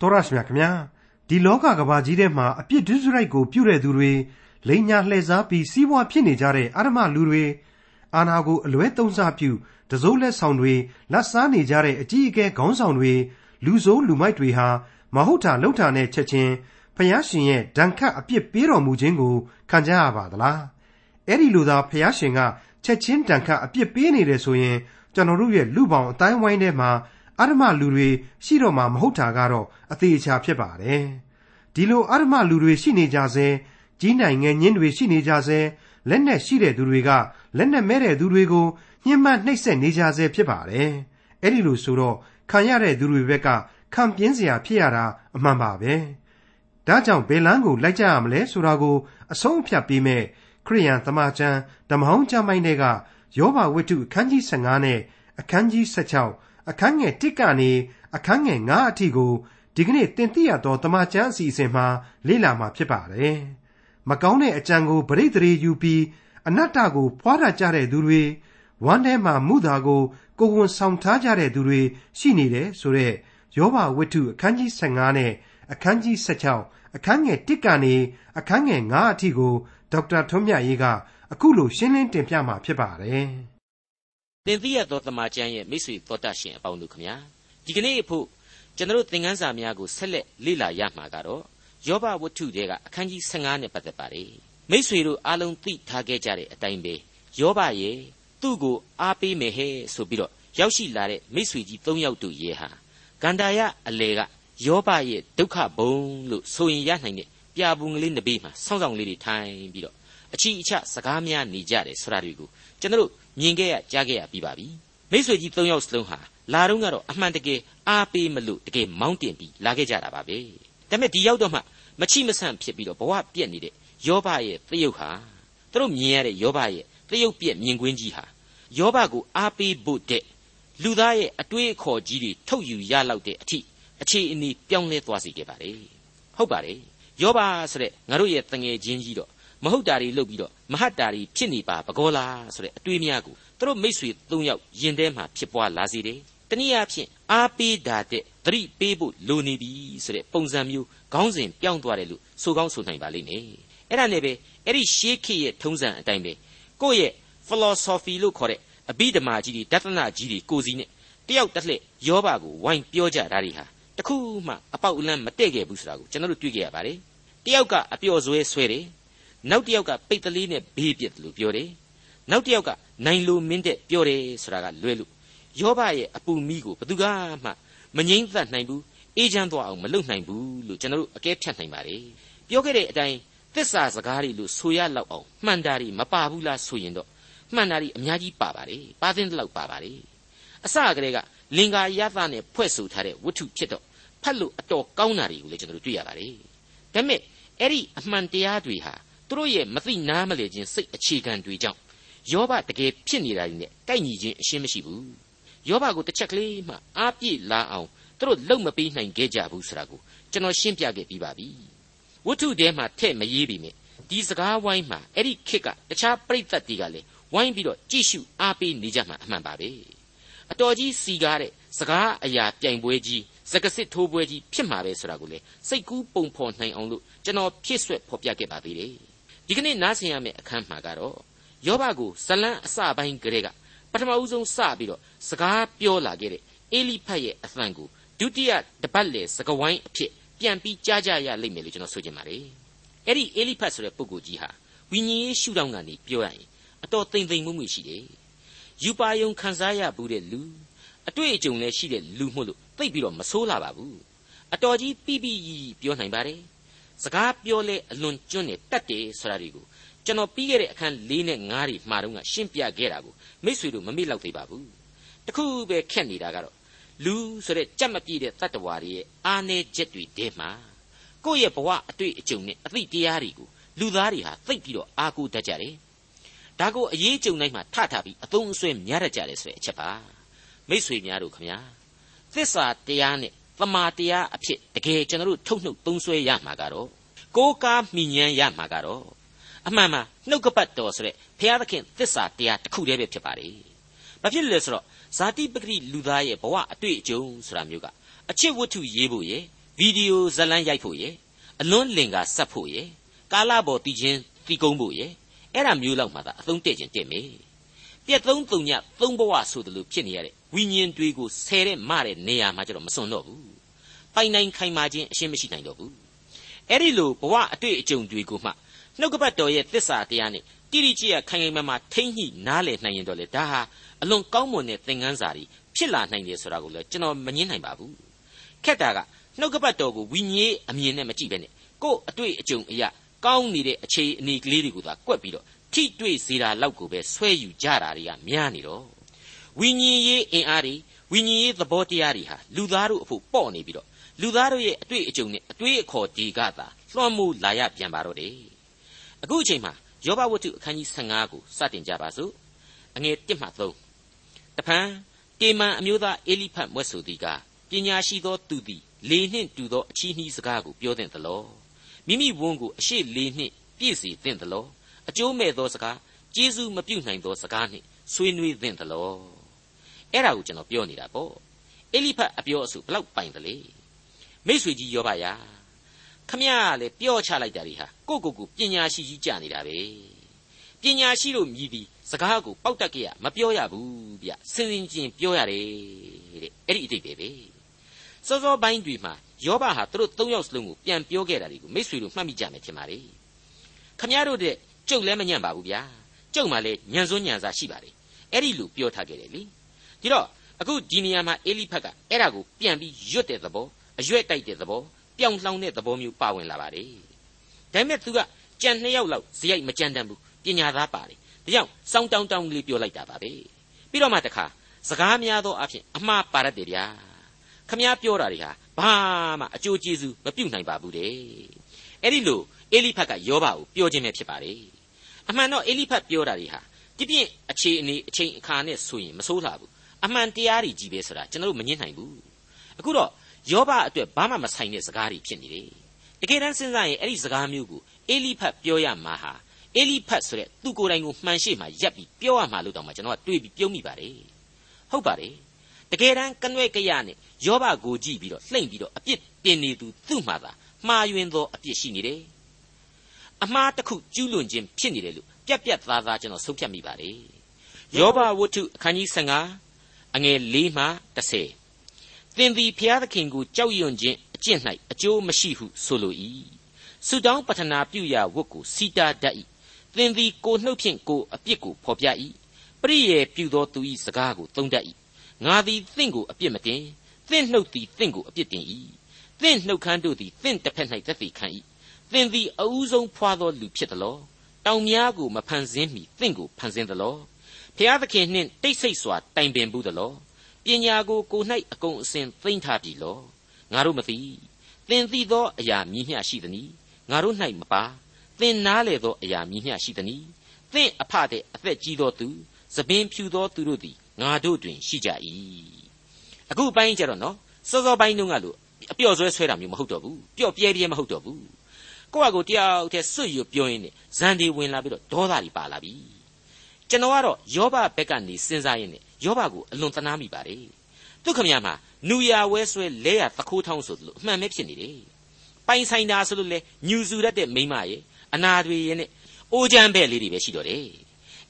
တော်ရရှိမြခင်ဗျာဒီလောကကဘာကြီးထဲမှာအပြစ်ဒုစရိုက်ကိုပြုတဲ့သူတွေလိန်ညာလှည့်စားပြီးစီးပွားဖြစ်နေကြတဲ့အရမလူတွေအာနာကိုအလွဲသုံးစားပြုတစိုးလက်ဆောင်တွေလက်စားနေကြတဲ့အကြီးအကဲခေါင်းဆောင်တွေလူဆိုးလူမိုက်တွေဟာမဟုတ်တာလှုပ်တာနဲ့ချက်ချင်းဖျားရှင်ရဲ့ဒဏ်ခတ်အပြစ်ပေးတော်မူခြင်းကိုခံကြရပါသလားအဲ့ဒီလိုသာဖျားရှင်ကချက်ချင်းဒဏ်ခတ်အပြစ်ပေးနေတယ်ဆိုရင်ကျွန်တော်တို့ရဲ့လူပေါင်းအတိုင်းဝိုင်းထဲမှာ အရမလူတွေရှိတော့မှမဟုတ်တာကတော့အသေးချာဖြစ်ပါတယ်ဒီလိုအရမလူတွေရှိနေကြစေကြီးနိုင်ငံညင်းတွေရှိနေကြစေလက်နက်ရှိတဲ့သူတွေကလက်နက်မဲတဲ့သူတွေကိုညှဉ်းပန်းနှိပ်စက်နေကြဆဲဖြစ်ပါတယ်။အဲ့ဒီလိုဆိုတော့ခံရတဲ့သူတွေဘက်ကခံပြင်းစရာဖြစ်ရတာအမှန်ပါပဲ။ဒါကြောင့်ဘယ်လန်းကိုလိုက်ကြရမလဲဆိုတာကိုအဆုံးအဖြတ်ပေးမဲ့ခရိယန်သမာကျမ်းဓမ္မဟောင်းကျမ်းပိုင်းတွေကယောဘဝတ္ထုအခန်းကြီး15နဲ့အခန်းကြီး16 အခန်းငယ်1ကနေအခန်းငယ်9အထိကိုဒီကနေ့တင်ပြရသောတမန်ကျမ်းအစီအစဉ်မှာလေ့လာမှာဖြစ်ပါတယ်။မကောင်းတဲ့အကြံကိုပရိသေရေယူပြီးအနတ္တကိုဖွားတာကြတဲ့သူတွေဝမ်းထဲမှာမုသာကိုကိုယ်ဝန်ဆောင်ထားကြတဲ့သူတွေရှိနေတယ်ဆိုတော့ယောဘဝတ္ထုအခန်းကြီး15နဲ့အခန်းကြီး16အခန်းငယ်1ကနေအခန်းငယ်9အထိကိုဒေါက်တာထွန်းမြတ်ရေးကအခုလိုရှင်းလင်းတင်ပြมาဖြစ်ပါတယ်။ တင်ပြရသောတမန်ကျမ်းရဲ့မိတ်ဆွေတော်တတ်ရှင်အပေါင်းတို့ခမညာဒီကနေ့အဖို့ကျွန်တော်သင်ခန်းစာများကိုဆက်လက်လေ့လာရမှာကတော့ယောဘဝတ္ထုတွေကအခန်းကြီး15နဲ့ပတ်သက်ပါတယ်။မိတ်ဆွေတို့အားလုံးသိထားခဲ့ကြတဲ့အတိုင်းပဲယောဘရဲ့သူ့ကိုအားပေးမယ်ဟဲ့ဆိုပြီးတော့ရောက်ရှိလာတဲ့မိษွေကြီး၃ယောက်တို့ရဲ့ဟာဂန္ဓာယအလေကယောဘရဲ့ဒုက္ခဘုံလို့ဆိုရင်ရနိုင်တဲ့ပြာပုံကလေးတစ်ပေမှာဆောင်းဆောင်လေးတွေထိုင်ပြီးတော့ အချီအချစကားများနေကြတယ်ဆိုတာတွေကိုကျွန်တော်မြင်ခဲ့ရကြားခဲ့ရပြီးပါပြီမိษွေကြီး၃ယောက်စလုံးဟာလာတော့ကတော့အမှန်တကယ်အားပေးမလို့တကယ်မောင်းတင်ပြီးလာခဲ့ကြတာပါပဲဒါပေမဲ့ဒီရောက်တော့မှမချိမဆန့်ဖြစ်ပြီးတော့ဘဝပြက်နေတဲ့ယောဘရဲ့သရုပ်ဟာသူတို့မြင်ရတဲ့ယောဘရဲ့သရုပ်ပြက်မြင်ကွင်းကြီးဟာယောဘကိုအားပေးဖို့တဲ့လူသားရဲ့အတွေးအခေါ်ကြီးတွေထုတ်ယူရလောက်တဲ့အထိအခြေအနေပြောင်းလဲသွားစေခဲ့ပါတယ်ဟုတ်ပါတယ်ယောဘဆိုတဲ့ငါတို့ရဲ့တငယ်ချင်းကြီးတော့ မဟုတ်တာတွေလုပ်ပြီးတော့မဟတ်တာတွေဖြစ်နေပါဘကောလားဆိုတဲ့အတွေးများကိုသူတို့မိษွေ၃ယောက်ယင်ထဲမှာဖြစ်ပွားလာစေတယ်တနည်းအားဖြင့်အားပေးတာတဲ့သတိပေးဖို့လိုနေပြီဆိုတဲ့ပုံစံမျိုးခေါင်းစဉ်ပြောင်းသွားတယ်လို့ဆိုကောင်းဆိုနိုင်ပါလိမ့်မယ်အဲ့ဒါနဲ့ပဲအဲ့ဒီရှေးခေတ်ရဲ့ထုံးစံအတိုင်းပဲကိုယ့်ရဲ့ philosophy လို့ခေါ်တဲ့အဘိဓမ္မာကြီးတွေဒသနကြီးတွေကိုစီနဲ့တယောက်တစ်လှည့်ယောဘကိုဝိုင်းပြောကြတာတွေဟာတခုမှအပေါက်အလန်းမတည့်ခဲ့ဘူးဆိုတာကိုကျွန်တော်တို့တွေ့ခဲ့ရပါတယ်တယောက်ကအပျော်ဆွဲဆွဲတယ် နောက်တယောက်ကပိတ်တလေးနဲ့ဘေးပြစ်တယ်လို့ပြောတယ်နောက်တယောက်ကနိုင်လိုမင်းတဲ့ပြောတယ်ဆိုတာကလွဲလို့ယောဘရဲ့အပူမီးကိုဘသူကမှမငိမ့်သက်နိုင်ဘူးအေးချမ်းသွားအောင်မလုပ်နိုင်ဘူးလို့ကျွန်တော်တို့အကဲဖြတ်နိုင်ပါတယ်ပြောခဲ့တဲ့အတိုင်းသစ္စာစကားတွေလို့ဆိုရလောက်အောင်မှန်တာတွေမပါဘူးလားဆိုရင်တော့မှန်တာတွေအများကြီးပါပါတယ်ပါသင်းတလောက်ပါပါတယ်အစကတည်းကလင်္ကာယသနဲ့ဖွဲ့ဆိုထားတဲ့ဝတ္ထုဖြစ်တော့ဖတ်လို့အတော်ကောင်းတာတွေကိုလည်းကျွန်တော်တို့တွေ့ရပါတယ်ဒါပေမဲ့အဲ့ဒီအမှန်တရားတွေဟာ သူတို့ရဲ့မသိနားမလည်ခြင်းစိတ်အခြေခံတွေကြောင့်ယောဘတကယ်ဖြစ်နေတာတွေနဲ့ကိုက်ညီခြင်းအရှင်းမရှိဘူးယောဘကိုတစ်ချက်ကလေးမှအားပြည့်လာအောင်သူတို့လုံမပေးနိုင်ခဲ့ကြဘူးဆိုတာကိုကျွန်တော်ရှင်းပြခဲ့ပြီးပါပြီဝတ္ထုထဲမှာထဲ့မရေးပြီမြဲဒီစကားဝိုင်းမှာအဲ့ဒီခေတ်ကတခြားပြိဿတ်တွေကလည်းဝိုင်းပြီးတော့ကြည့်ရှုအားပေးနေကြမှာအမှန်ပါပဲအတော်ကြီးစီကားတဲ့စကားအရာပြိုင်ပွဲကြီးစကစစ်ထိုးပွဲကြီးဖြစ်မှာပဲဆိုတာကိုလေစိတ်ကူးပုံဖော်နိုင်အောင်လို့ကျွန်တော်ဖြည့်ဆွက်ဖော်ပြခဲ့ပါသေးတယ် ဒီကနေ့နားဆင်ရမယ့်အခန်းမှာကတော့ယောဘကိုဇလန်းအစပိုင်းကလေးကပထမဦးဆုံးစပြီးတော့စကားပြောလာခဲ့တဲ့အေလိဖတ်ရဲ့အသံကိုဒုတိယတပတ်လေစကဝိုင်းအဖြစ်ပြန်ပြီးကြားကြရလိမ့်မယ်လို့ကျွန်တော်ဆိုချင်ပါတယ်အဲ့ဒီအေလိဖတ်ဆိုတဲ့ပုဂ္ဂိုလ်ကြီးဟာဝိညာဉ်ရေးရှုထောင့်ကနေပြောရရင်အတော်သိမ့်သိမ့်မွမှုရှိတယ်ယူပါယုံခံစားရဘူးတဲ့လူအတွေ့အကြုံလည်းရှိတဲ့လူမို့လို့သိပ်ပြီးတော့မဆိုးလာပါဘူးအတော်ကြီးပြပြကြီးပြောနိုင်ပါတယ် စကားပြောလဲအလွန်ကျွန်းနေတတ်တယ်ဆိုတာတွေကိုကျွန်တော်ပြီးခဲ့တဲ့အခန်း၄နဲ့၅တွေမှာတော့ရှင်းပြခဲ့တာကိုမိษွေတို့မမေ့လောက်သေးပါဘူးတခုပဲခက်နေတာကတော့လူဆိုတဲ့ကြက်မပြည့်တဲ့တတ္တဝါတွေရဲ့အာနေချက်တွေတဲမှာကိုယ့်ရဲ့ဘဝအတွေ့အကြုံနဲ့အသိတရားတွေကိုလူသားတွေဟာသိပ်ပြီးတော့အားကိုးတတ်ကြတယ်ဒါကိုအရေးကြုံတိုင်းမှာထထပြီးအသုံးအဆွဲများရကြတယ်ဆိုတဲ့အချက်ပါမိษွေများတို့ခမညာသစ္စာတရားနဲ့ သမာတရားအဖြစ်တကယ်ကျွန်တော်တို့ထုတ်နှုတ်သုံးဆွဲရမှာကတော့ကိုးကားမိညံရမှာကတော့အမှန်မှနှုတ်ကပတ်တော်ဆိုတဲ့ဘုရားသခင်သစ္စာတရားတစ်ခုတည်းပဲဖြစ်ပါလေဘာဖြစ်လဲဆိုတော့ဇာတိပဂတိလူသားရဲ့ဘဝအတွေ့အကြုံဆိုတာမျိုးကအချစ်ဝတ္ထုရေးဖို့ရယ်ဗီဒီယိုဇတ်လန်းရိုက်ဖို့ရယ်အလွန်းလင်ကဆက်ဖို့ရယ်ကာလပေါ်တည်ခြင်းတည်ကုန်းဖို့ရယ်အဲ့ဒါမျိုးလောက်မှသာအသုံးတည့်ခြင်းတည့်မေပြက်သုံးသုံညသုံးဘဝဆိုတယ်လို့ဖြစ်နေရတဲ့ ဝိညာဉ်တွေကိုဆယ်တဲ့မတဲ့နေရာမှာကျတော့မစွန့်တော့ဘူးပိုင်နိုင်ခိုင်မာခြင်းအရှင်းမရှိနိုင်တော့ဘူးအဲ့ဒီလိုဘဝအတွေ့အကြုံတွေကိုမှနှုတ်ကပတ်တော်ရဲ့သစ္စာတရားနဲ့တိတိကျကျခိုင်ခိုင်မာမာထိမ့်ညှိနားလည်နိုင်ရင်တော့လေဒါဟာအလွန်ကောင်းမွန်တဲ့သင်ခန်းစာတွေဖြစ်လာနိုင်တယ်ဆိုတာကိုလည်းကျွန်တော်မငင်းနိုင်ပါဘူးခက်တာကနှုတ်ကပတ်တော်ကိုဝိညာဉ်အမြင်နဲ့မကြည့်ပဲနဲ့ကို့အတွေ့အကြုံအရာကောင်းနေတဲ့အခြေအနေကလေးတွေကိုသာကွက်ပြီးတော့ထိတွေ့စေတာလောက်ကိုပဲဆွဲယူကြတာတွေကများနေတော့ ဝိညာဉ်ရေးအင်အားတွေဝိညာဉ်ရေးသဘောတရားတွေဟာလူသားတို့အဖို့ပေါ့နေပြီးတော့လူသားတို့ရဲ့အတွေ့အကြုံနဲ့အတွေ့အခေါ်ဒီကသာလွှမ်းမိုးလာရပြန်ပါတော့တယ်အခုအချိန်မှာယောဘဝတ္ထုအခန်းကြီး15ကိုစတင်ကြပါစို့အငယ်1မှ3တဖန်တေမန်အမျိုးသားအေလိဖတ်မွဲ့ဆိုသည်ကပညာရှိသောသူသည်လေနှင့်တူသောအချီးနှီးစကားကိုပြောတဲ့သလောမိမိဝန်းကိုအရှိလေနှင့်ပြည့်စေတဲ့သလောအကျိုးမဲ့သောစကားကျေးဇူးမပြုနိုင်သောစကားနှင့်ဆွေးနွေးတဲ့သလော အဲ့ဒါကိုကျွန်တော်ပြောနေတာပေါ့အေလိဖတ်အပြောအဆိုဘလောက်ပိုင်တယ်လေမိတ်ဆွေကြီးယောဘယာခမရကလည်းပြောချလိုက်တာတွေဟာကိုကိုကိုပညာရှိကြီးကြနေတာပဲပညာရှိလို့မြည်ပြီးစကားကိုပေါက်တက်ကြရမပြောရဘူးဗျစင်စင်ချင်းပြောရတယ်တဲ့အဲ့ဒီအတိတ်ပဲပဲစောစောပိုင်းတွေမှာယောဘဟာသူတို့သုံးယောက်စလုံးကိုပြန်ပြောခဲ့တာတွေကိုမိษွေတို့မှတ်မိကြမယ်ထင်ပါလေခမရတို့တဲ့ကျုပ်လည်းမညံ့ပါဘူးဗျာကျုပ်မှလည်းညံစွန်းညံစားရှိပါတယ်အဲ့ဒီလိုပြောထားခဲ့တယ်လေ ဒီတော့အခုဒီနေရာမှာအေလိဖတ်ကအဲ့ဒါကိုပြန်ပြီးရွတ်တဲ့သဘောအရွက်တိုက်တဲ့သဘောပြောင်လှောင်တဲ့သဘောမျိုးပါဝင်လာပါတယ်ဒါပေမဲ့သူကကြံနှစ်ယောက်လောက်ဇယိုက်မကြံတတ်ဘူးပညာသားပါတယ်ဒါကြောင့်စောင်းတောင်းတောင်းလေးပြောလိုက်တာပါပဲပြီးတော့မှတခါစကားများသောအဖြစ်အမှားပါရတယ်ဗျာခမည်းပြောတာတွေဟာဘာမှအကျိုးကျေးဇူးမပြုတ်နိုင်ပါဘူးတဲ့အဲ့ဒီလိုအေလိဖတ်ကယောဘကိုပြောခြင်းပဲဖြစ်ပါတယ်အမှန်တော့အေလိဖတ်ပြောတာတွေဟာပြပြင်းအခြေအနေအချိန်အခါနဲ့ဆိုရင်မဆိုးလှဘူး အမှန်တရားတွေကြီးပဲဆိုတာကျွန်တော်တို့မငြင်းနိုင်ဘူးအခုတော့ယောဘအတွက်ဘာမှမဆိုင်တဲ့စကားတွေဖြစ်နေတယ်တကယ်တမ်းစဉ်းစားရင်အဲ့ဒီစကားမျိုးကိုအေလိဖတ်ပြောရမှာဟာအေလိဖတ်ဆိုတဲ့သူကိုယ်တိုင်ကိုမှန်ရှိမှရက်ပြီးပြောရမှာလို့တောင်မှကျွန်တော်ကတွေးပြီးပြုံးမိပါတယ်ဟုတ်ပါတယ်တကယ်တမ်းကနွဲ့ကြရနဲ့ယောဘကိုကြည့်ပြီးတော့လှိမ့်ပြီးတော့အပြစ်တင်နေသူသူ့မှာသာမှားယွင်းသောအပြစ်ရှိနေတယ်အမှားတစ်ခုကျူးလွန်ခြင်းဖြစ်နေတယ်လို့ပြက်ပြက်သားသားကျွန်တော်ဆုံးဖြတ်မိပါတယ်ယောဘဝတ္ထုအခန်းကြီး15 အငယ်၄မှ30သင်သည်ဖျားသခင်ကိုကြောက်ရွံ့ခြင်းအကျင့်၌အကျိုးမရှိဟုဆိုလို၏ဆုတောင်းပတနာပြုရာဝတ်ကိုစီတာတတ်၏သင်သည်ကိုနှုတ်ဖြင့်ကိုအပြစ်ကိုဖော်ပြ၏ပရိယေပြုသောသူ၏စကားကိုသုံးတတ်၏ငါသည်သင်ကိုအပြစ်မတင်သင်နှုတ်သည်သင်ကိုအပြစ်တင်၏သင်နှုတ်ခမ်းတို့သည်သင်တစ်ဖက်၌သက်သေခံ၏သင်သည်အဦးဆုံးဖွာသောလူဖြစ်သလောတောင်များကိုမဖန်ဆင်းမီသင်ကိုဖန်ဆင်းသလော ဖျားသခင်နှင့်တိတ်ဆိတ်စွာတိုင်ပင်ဘူးသလောပညာကိုကို၌အကုန်အစင်သိမ့်ထားပြီလောငါတို့မသိသင်သိသောအရာမြည်မျှရှိသည်ငါတို့၌မပါသင်နားလေသောအရာမြည်မျှရှိသည်သင်အဖတဲ့အသက်ကြီးသောသူသပင်ဖြူသောသူတို့သည်ငါတို့တွင်ရှိကြ၏အခုပိုင်းကျတော့နော်စောစောပိုင်းတုန်းကလို့အပျော့ဆွဲဆွဲတာမျိုးမဟုတ်တော့ဘူးပျော့ပြဲပြဲမဟုတ်တော့ဘူးကိုယ့်ဟာကိုယ်တယောက်တည်းစွတ်ရွပြောရင်းနဲ့ဇန်ဒီဝင်လာပြီးတော့ဒေါသတွေပါလာပြီ ကျွန်တော်ကတော့ယောဘဘက်ကနေစဉ်းစားရင်းနဲ့ယောဘကိုအလွန်သနာမိပါတယ်သူခမရမှာနူယာဝဲဆွဲလဲရသခိုးထောင်းဆိုသလိုအမှန်ပဲဖြစ်နေတယ်ပိုင်ဆိုင်တာဆိုလို့လေညူစုရတဲ့မိမရဲ့အနာတွေရဲ့နဲ့အိုးချမ်းပဲလေးတွေပဲရှိတော့တယ်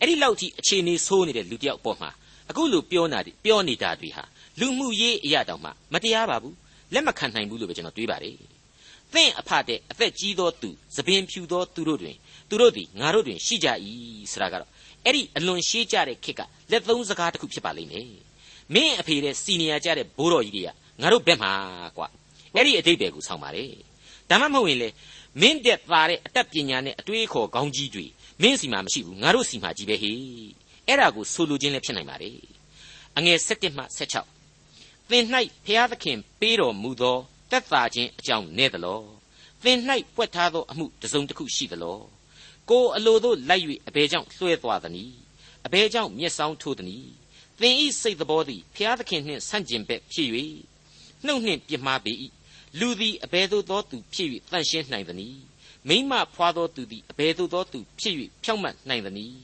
အဲ့ဒီလောက်ထိအခြေအနေဆိုးနေတဲ့လူတယောက်အပေါ်မှာအခုလိုပြောနာပြောနေတာတွေဟာလူမှုရေးအရာတောင်မှမတရားပါဘူးလက်မခံနိုင်ဘူးလို့ပဲကျွန်တော်တွေးပါတယ်သင်အဖတဲ့အသက်ကြီးသောသူသပင်ဖြူသောသူတို့တွင်သူတို့သည်ငါတို့တွင်ရှိကြ၏ဆိုတာကတော့ အဲ့ဒီအလွန်ရှေးကြတဲ့ခေတ်ကလက်သုံးစကားတစ်ခုဖြစ်ပါလိမ့်မယ်မင်းအဖေတဲ့စီနီယာကြတဲ့ဘိုးတော်ကြီးတွေကငါတို့ဘက်မှာကွာအဲ့ဒီအတိတ်ပဲကိုဆောင်းပါတယ်ဒါမှမဟုတ်ရင်လေမင်းတက်သားတဲ့အတတ်ပညာနဲ့အတွေးခေါ်ခေါင်းကြီးတွေမင်းစီမှာမရှိဘူးငါတို့စီမှာကြီးပဲဟေ့အဲ့ဒါကိုဆိုလိုခြင်းလည်းဖြစ်နိုင်ပါတယ်အငယ်7မှ16သင်၌ဖျားသခင်ပေးတော်မူသောတက်တာခြင်းအကြောင်းနဲ့သလောသင်၌ပွက်ထားသောအမှုတစ်စုံတစ်ခုရှိသလော ကိုအလိုတို့လိုက်၍အဘယ်ကြောင့်လွှဲသွားသနည်းအဘယ်ကြောင့်မျက်စောင်းထိုးသနည်းသင်ဤစိတ်တော်သည်ဖျားသခင်နှင့်ဆန့်ကျင်ဘက်ဖြစ်၍နှုတ်နှင့်ပြစ်မှားပေ၏လူသည်အဘယ်သို့သောသူဖြစ်၍တန်ရှင်းနိုင်သနည်းမိမဖွာသောသူသည်အဘယ်သို့သောသူဖြစ်၍ဖြောင့်မတ်နိုင်သနည်း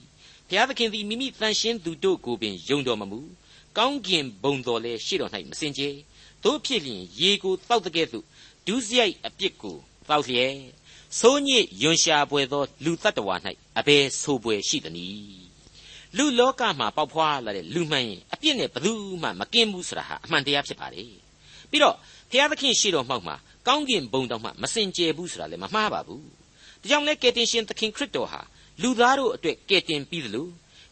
ဘုရားသခင်သည်မိမိတန်ရှင်းသူတို့ကိုပင်ယုံတော်မမူကောင်းကင်ဘုံတော်လည်းရှေ့တော်၌မစင်ကြဲတို့ဖြစ်လျင်ရေကိုတောက်တဲ့ကဲ့သို့ဒုစရိုက်အပြစ်ကိုတောက်လျက် ဆိုးညစ်ယွန်ရှာပွေသောလူတ attva ၌အဘယ်ဆိုပွေရှိသနည်းလူလောကမှာပေါက်ဖွာလာတဲ့လူမှန်ရင်အပြစ်နဲ့ဘယ်သူမှမကင်းဘူးဆိုတာဟာအမှန်တရားဖြစ်ပါလေပြီးတော့ဘုရားသခင်ရှိတော်မှောက်မှာကောင်းကင်ဘုံတော်မှမစင်ကြယ်ဘူးဆိုတာလည်းမမှားပါဘူးဒါကြောင့်လဲကယ်တင်ရှင်သခင်ခရစ်တော်ဟာလူသားတို့အတွက်ကယ်တင်ပြီးသလို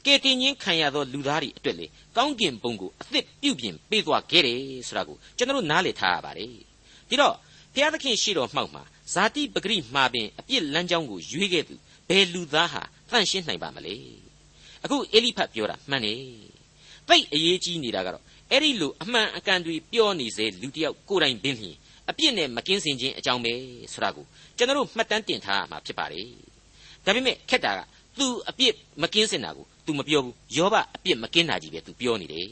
ကယ်တင်ခြင်းခံရသောလူသားတွေအတွက်လေကောင်းကင်ဘုံကိုအသစ်ပြုပြင်ပေးသွားခဲ့တယ်ဆိုတာကိုကျွန်တော်တို့နားလည်ထားရပါတယ်ဒီတော့ဘုရားသခင်ရှိတော်မှောက်မှာ ဇာတိပဂရိမှာပင်အပြစ်လမ်းကြောင်းကိုရွေးခဲ့သူဘယ်လူသားဟာတန့်ရှင်းနိုင်ပါမလဲအခုအေလိဖတ်ပြောတာမှန်တယ်သိအရေးကြီးနေတာကတော့အဲ့ဒီလိုအမှန်အကန်တွေပြောနေစေလူတယောက်ကိုယ်တိုင်ပင်လျင်အပြစ်နဲ့မကင်းစင်ခြင်းအကြောင်းပဲဆိုတာကိုကျွန်တော်တို့မှတ်တမ်းတင်ထားရမှာဖြစ်ပါတယ်ဒါပေမဲ့ခက်တာက तू အပြစ်မကင်းစင်တာကို तू မပြောဘူးယောဘအပြစ်မကင်းတာကြီးပဲ तू ပြောနေတယ်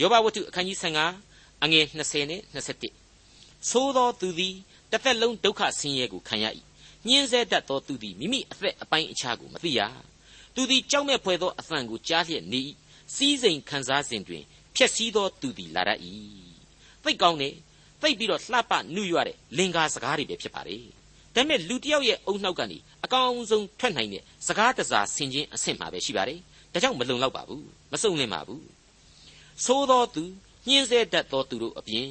ယောဘဝတ္ထုအခန်းကြီး15အငယ်20နဲ့21သို့သောသူသည် တစ်သက်လုံးဒုက္ခဆင်းရဲကိုခံရ၏ညှင်းဆဲတတ်သောသူသည်မိမိအသက်အပိုင်းအခြားကိုမသိရသူသည်ကြောက်မဲ့ဖွယ်သောအသံကိုကြားလျက်နေ၏စီးစိမ်ခံစားစဉ်တွင်ဖြက်စီးသောသူသည်လာတတ်၏သိကောင်းတယ်သိပြီးတော့လှပနုရတဲ့လင်္ကာစကားတွေပဲဖြစ်ပါလေဒါပေမဲ့လူတယောက်ရဲ့အုံနှောက်ကနေအကောင်းဆုံးထွက်နိုင်တဲ့စကားတစားဆင်ခြင်းအဆင့်မှာပဲရှိပါတယ်ဒါကြောင့်မလုံလောက်ပါဘူးမစုံလင်ပါဘူးသို့သောသူညှင်းဆဲတတ်သောသူတို့အပြင်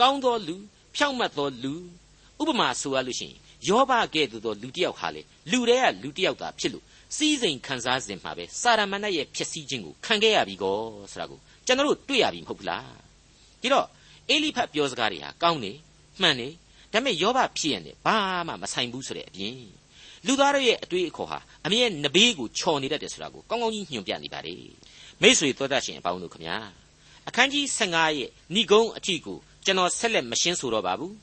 ကောင်းသောလူဖြောင့်မတ်သောလူ ဥပမာဆိုရလို့ရှိရင်ယောဘကဲ့သို့သောလူတစ်ယောက်ဟာလေလူတွေကလူတစ်ယောက်သာဖြစ်လို့စီးစိမ်ခံစားစဉ်မှာပဲစာရမဏေရဲ့ဖြစ်စည်းခြင်းကိုခံခဲ့ရပြီကောဆိုတာကိုကျွန်တော်တို့တွေ့ရပြီမဟုတ်ဘူးလားဒီတော့အေလိဖတ်ပြောစကားတွေဟာကောင်းနေမှန်နေဒါပေမဲ့ယောဘဖြစ်ရနေဘာမှမဆိုင်ဘူးဆိုတဲ့အပြင်လူသားတို့ရဲ့အတွေးအခေါ်ဟာအမြဲနဘေးကိုချော်နေတတ်တယ်ဆိုတာကိုကောင်းကောင်းကြီးညွှန်ပြနေပါလေမိษွေသောတတ်ရှင်အပေါင်းတို့ခမညာအခန်းကြီး15ရဲ့ဏိဂုံးအထီကိုကျွန်တော်ဆက်လက်မရှင်းဆိုတော့ပါဘူး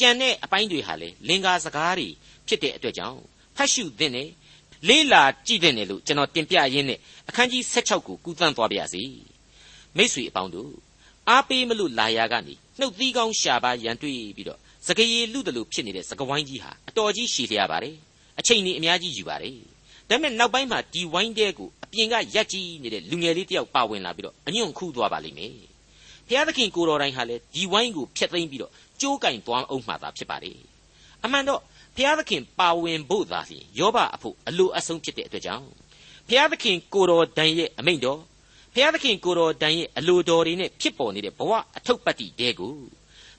ကြံတဲ့အပိုင်းတွေဟာလေလင်္ကာစကားတွေဖြစ်တဲ့အတွက်ကြောင့်ဖတ်ရှုသင့်တယ်လေးလာကြည့်သင့်တယ်လို့ကျွန်တော်တင်ပြရင်းနဲ့အခန်းကြီး16ကိုကူးသန်းသွားပါရစေမိษွေအပေါင်းတို့အားပေးမလို့လာရကနေနှုတ်သီးကောင်းရှာပါရန်တွေ့ပြီးတော့စကရေလူတလူဖြစ်နေတဲ့စကဝိုင်းကြီးဟာအတော်ကြီးရှည်လျားပါတယ်အချိန်ကြီးအများကြီးယူပါတယ်ဒါပေမဲ့နောက်ပိုင်းမှာဒီဝိုင်းတဲကိုအပြင်ကရက်ကြီးနေတဲ့လူငယ်လေးတယောက်ပါဝင်လာပြီးတော့အညွန့်ခူးသွားပါလိမ့်မယ်ဘုရားသခင်ကိုတော်တိုင်းဟာလည်းဒီဝိုင်းကိုဖျက်သိမ်းပြီးတော့ ကြိုးကင်သွားအောင်မှသာဖြစ်ပါလေအမှန်တော့ဘုရားသခင်ပါဝင်ဖို့သာလျှင်ယောဘအဖို့အလိုအဆုံးဖြစ်တဲ့အတွက်ကြောင့်ဘုရားသခင်ကိုတော်တန်ရဲ့အမိန့်တော်ဘုရားသခင်ကိုတော်တန်ရဲ့အလိုတော်တွေနဲ့ဖြစ်ပေါ်နေတဲ့ဘဝအထုပ်ပတ်တိတဲကို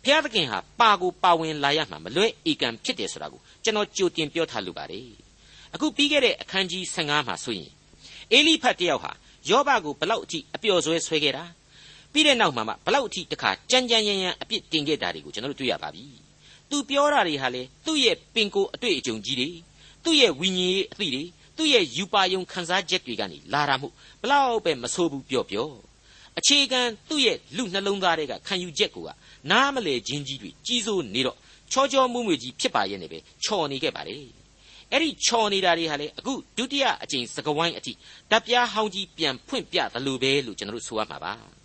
ဘုရားသခင်ဟာပါကိုပါဝင်လာရမှာမလွဲဧကံဖြစ်တယ်ဆိုတာကိုကျွန်တော်ကြိုတင်ပြောထားလိုပါတယ်အခုပြီးခဲ့တဲ့အခန်းကြီး15မှာဆိုရင်အေလိဖတ်တယောက်ဟာယောဘကိုဘလောက်အထိအပျော်ဆွဲဆွဲခဲ့တာ ပြီးတဲ့နောက်မှာမှဘလောက်အထိတခါကြမ်းကြမ်းရမ်းရမ်းအပြစ်တင်ခဲ့တာတွေကိုကျွန်တော်တို့တွေ့ရပါပြီသူပြောတာတွေဟာလေသူ့ရဲ့ပင်ကိုအတွေ့အကြုံကြီးတွေသူ့ရဲ့ဝိညာဉ်ရေးအသည့်တွေသူ့ရဲ့ယူပါယုံခန်းစားချက်တွေကနေလာတာမှုဘလောက်ပဲမဆိုးဘူးပြောပြောအခြေခံသူ့ရဲ့လူနှလုံးသားတွေကခံယူချက်ကိုကနားမလေခြင်းကြီးတွေကြီးစိုးနေတော့ချောချောမွေ့မွေ့ကြီးဖြစ်ပါရဲ့နဲ့ပဲချော်နေခဲ့ပါလေအဲ့ဒီချော်နေတာတွေဟာလေအခုဒုတိယအကြိမ်စကဝိုင်းအထိတပ်ပြားဟောင်းကြီးပြန်ဖွင့်ပြသလိုပဲလို့ကျွန်တော်တို့ဆိုရမှာပါ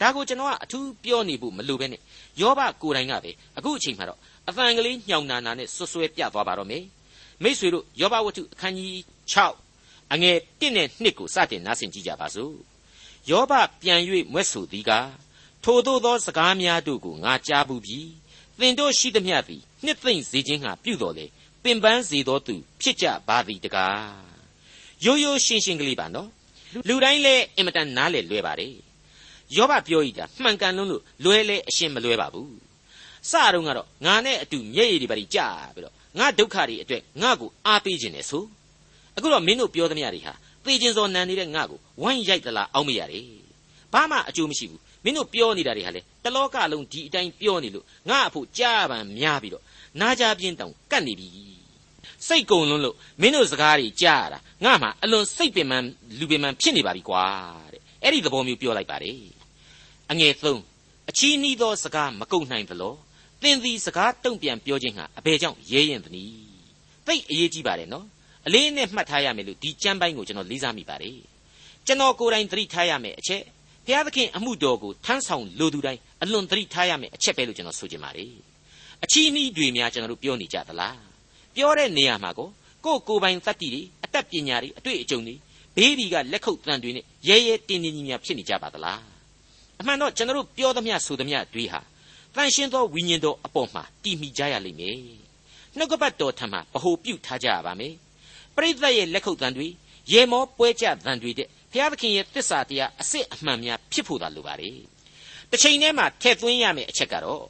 ဒါကိုကျွန်တော်ကအထူးပြောနေဖို့မလိုပဲနဲ့ယောဘကိုယ်တိုင်ကပဲအခုအချိန်မှာတော့အဖန်ကလေးညောင်နာနာနဲ့ဆွဆွဲပြသွားပါတော့မယ်မိษွေတို့ယောဘဝတ္ထုအခန်းကြီး6အငယ်1နဲ့2ကိုစတင်နားဆင်ကြကြပါစို့ယောဘပြန်၍မွဲ့ဆိုသည်ကားထိုသို့သောစကားများတို့ကိုငါကြားဘူးပြီသင်တို့ရှိသမျှသည်နှစ်သိမ့်စေခြင်းဟာပြုတော်လေပင်ပန်းစေသောသူဖြစ်ကြပါသည်တကားရိုးရိုးရှင်းရှင်းကလေးပါနော်လူတိုင်းလည်းအင်မတန်နားလေလွယ်ပါတယ် ယောဘပြောဤတာမှန်ကန်လုံးလို့လွဲလဲအရှင်းမလွဲပါဘူးစတော့ကတော့ငါနဲ့အတူမျက်ရည်တွေပါကြာပြီးတော့ငါဒုက္ခတွေအတွက်ငါ့ကိုအားပေးခြင်းနဲ့ဆိုအခုတော့မင်းတို့ပြောသမျှတွေဟာသေခြင်းစောနန်နေတဲ့ငါ့ကိုဝိုင်းရိုက်သလားအောက်မရတယ်ဘာမှအကျိုးမရှိဘူးမင်းတို့ပြောနေတာတွေဟာလေတလောကလုံးဒီအတိုင်းပြောနေလို့ငါအဖို့ကြားပံများပြီးတော့နားကြပြင်းတောင်ကတ်နေပြီစိတ်ကုံလွန်းလို့မင်းတို့စကားတွေကြားရတာငါမှအလွန်စိတ်ပင်ပန်းလူပင်ပန်းဖြစ်နေပါပြီကွာတဲ့အဲ့ဒီသဘောမျိုးပြောလိုက်ပါတယ် အငယ်သုံးအချီးနှီးသောစကားမကုန်နိုင်သလောသင်သည်စကားတုံ့ပြန်ပြောခြင်းဟာအဘယ်ကြောင့်ရဲရင်သနည်းသိအရေးကြီးပါတယ်နော်အလေးနဲ့မှတ်ထားရမယ်လို့ဒီကျမ်းပိုင်းကိုကျွန်တော်လေးစားမိပါတယ်ကျွန်တော်ကိုယ်တိုင်သတိထားရမယ်အချက်ဘုရားသခင်အမှုတော်ကိုထမ်းဆောင်လိုသူတိုင်းအလွန်သတိထားရမယ်အချက်ပဲလို့ကျွန်တော်ဆိုချင်ပါတယ်အချီးနှီးတွေများကျွန်တော်တို့ပြောနေကြသလားပြောတဲ့နေရာမှာကိုကိုယ်ကိုယ်ပိုင်သတ္တိတွေအတတ်ပညာတွေအတွေ့အကြုံတွေဘေးဒီကလက်ခုပ်တန်တွေနဲ့ရဲရဲတင်းတင်းကြီးများဖြစ်နေကြပါသလား အမှန်တော့ကျွန်တော်တို့ပြောသမျှဆိုသမျှတွေဟာတန်ရှင်းသောဝိညာဉ်တော်အပေါ်မှာတည်မိကြရလိမ့်မယ်နှုတ်ကပတ်တော်ထံမှာဗဟုပြုထားကြရပါမယ်ပရိသတ်ရဲ့လက်ခုပ်တန်တွေရေမောပွဲကြတန်တွေတဲ့ဘုရားသခင်ရဲ့တစ္ဆာတရားအစစ်အမှန်များဖြစ်ဖို့သာလိုပါတယ်တစ်ချိန်တည်းမှာထည့်သွင်းရမယ့်အချက်ကတော့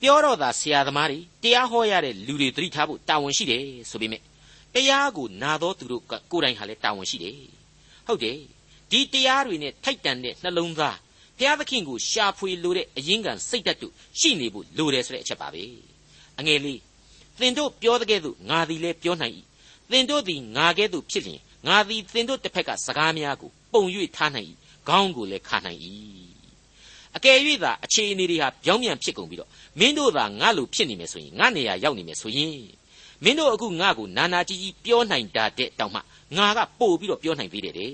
ပြောတော့သာဆရာသမားတွေတရားဟောရတဲ့လူတွေသတိထားဖို့တာဝန်ရှိတယ်ဆိုပေမဲ့တရားကိုနာတော်သူတို့ကကိုယ်တိုင်ဟာလည်းတာဝန်ရှိတယ်ဟုတ်တယ်ဒီတရားတွေနဲ့ထိုက်တန်တဲ့နှလုံးသား ဘုရားသခင်ကိုရှာဖွေလိုတဲ့အရင်းခံစိတ်ဓာတ်တို့ရှိနေဖို့လိုတယ်ဆိုတဲ့အချက်ပါပဲအငယ်လေးသင်တို့ပြောတဲ့ကဲ့သို့ငါသည်လည်းပြောနိုင်၏သင်တို့သည်ငါကဲ့သို့ဖြစ်လျင်ငါသည်သင်တို့တစ်ဖက်ကစကားများကိုပုံ၍ထားနိုင်၏ခေါင်းကိုလည်းခါနိုင်၏အကယ်၍သာအခြေအနေတွေဟာပြောင်းပြန်ဖြစ်ကုန်ပြီးတော့မင်းတို့သာငါလိုဖြစ်နေမယ်ဆိုရင်ငါနေရာရောက်နေမယ်ဆိုရင်မင်းတို့အခုငါ့ကိုနာနာကြီးကြီးပြောနိုင်တာတဲ့တောင်မှငါကပို့ပြီးတော့ပြောနိုင်သေးတယ်တဲ့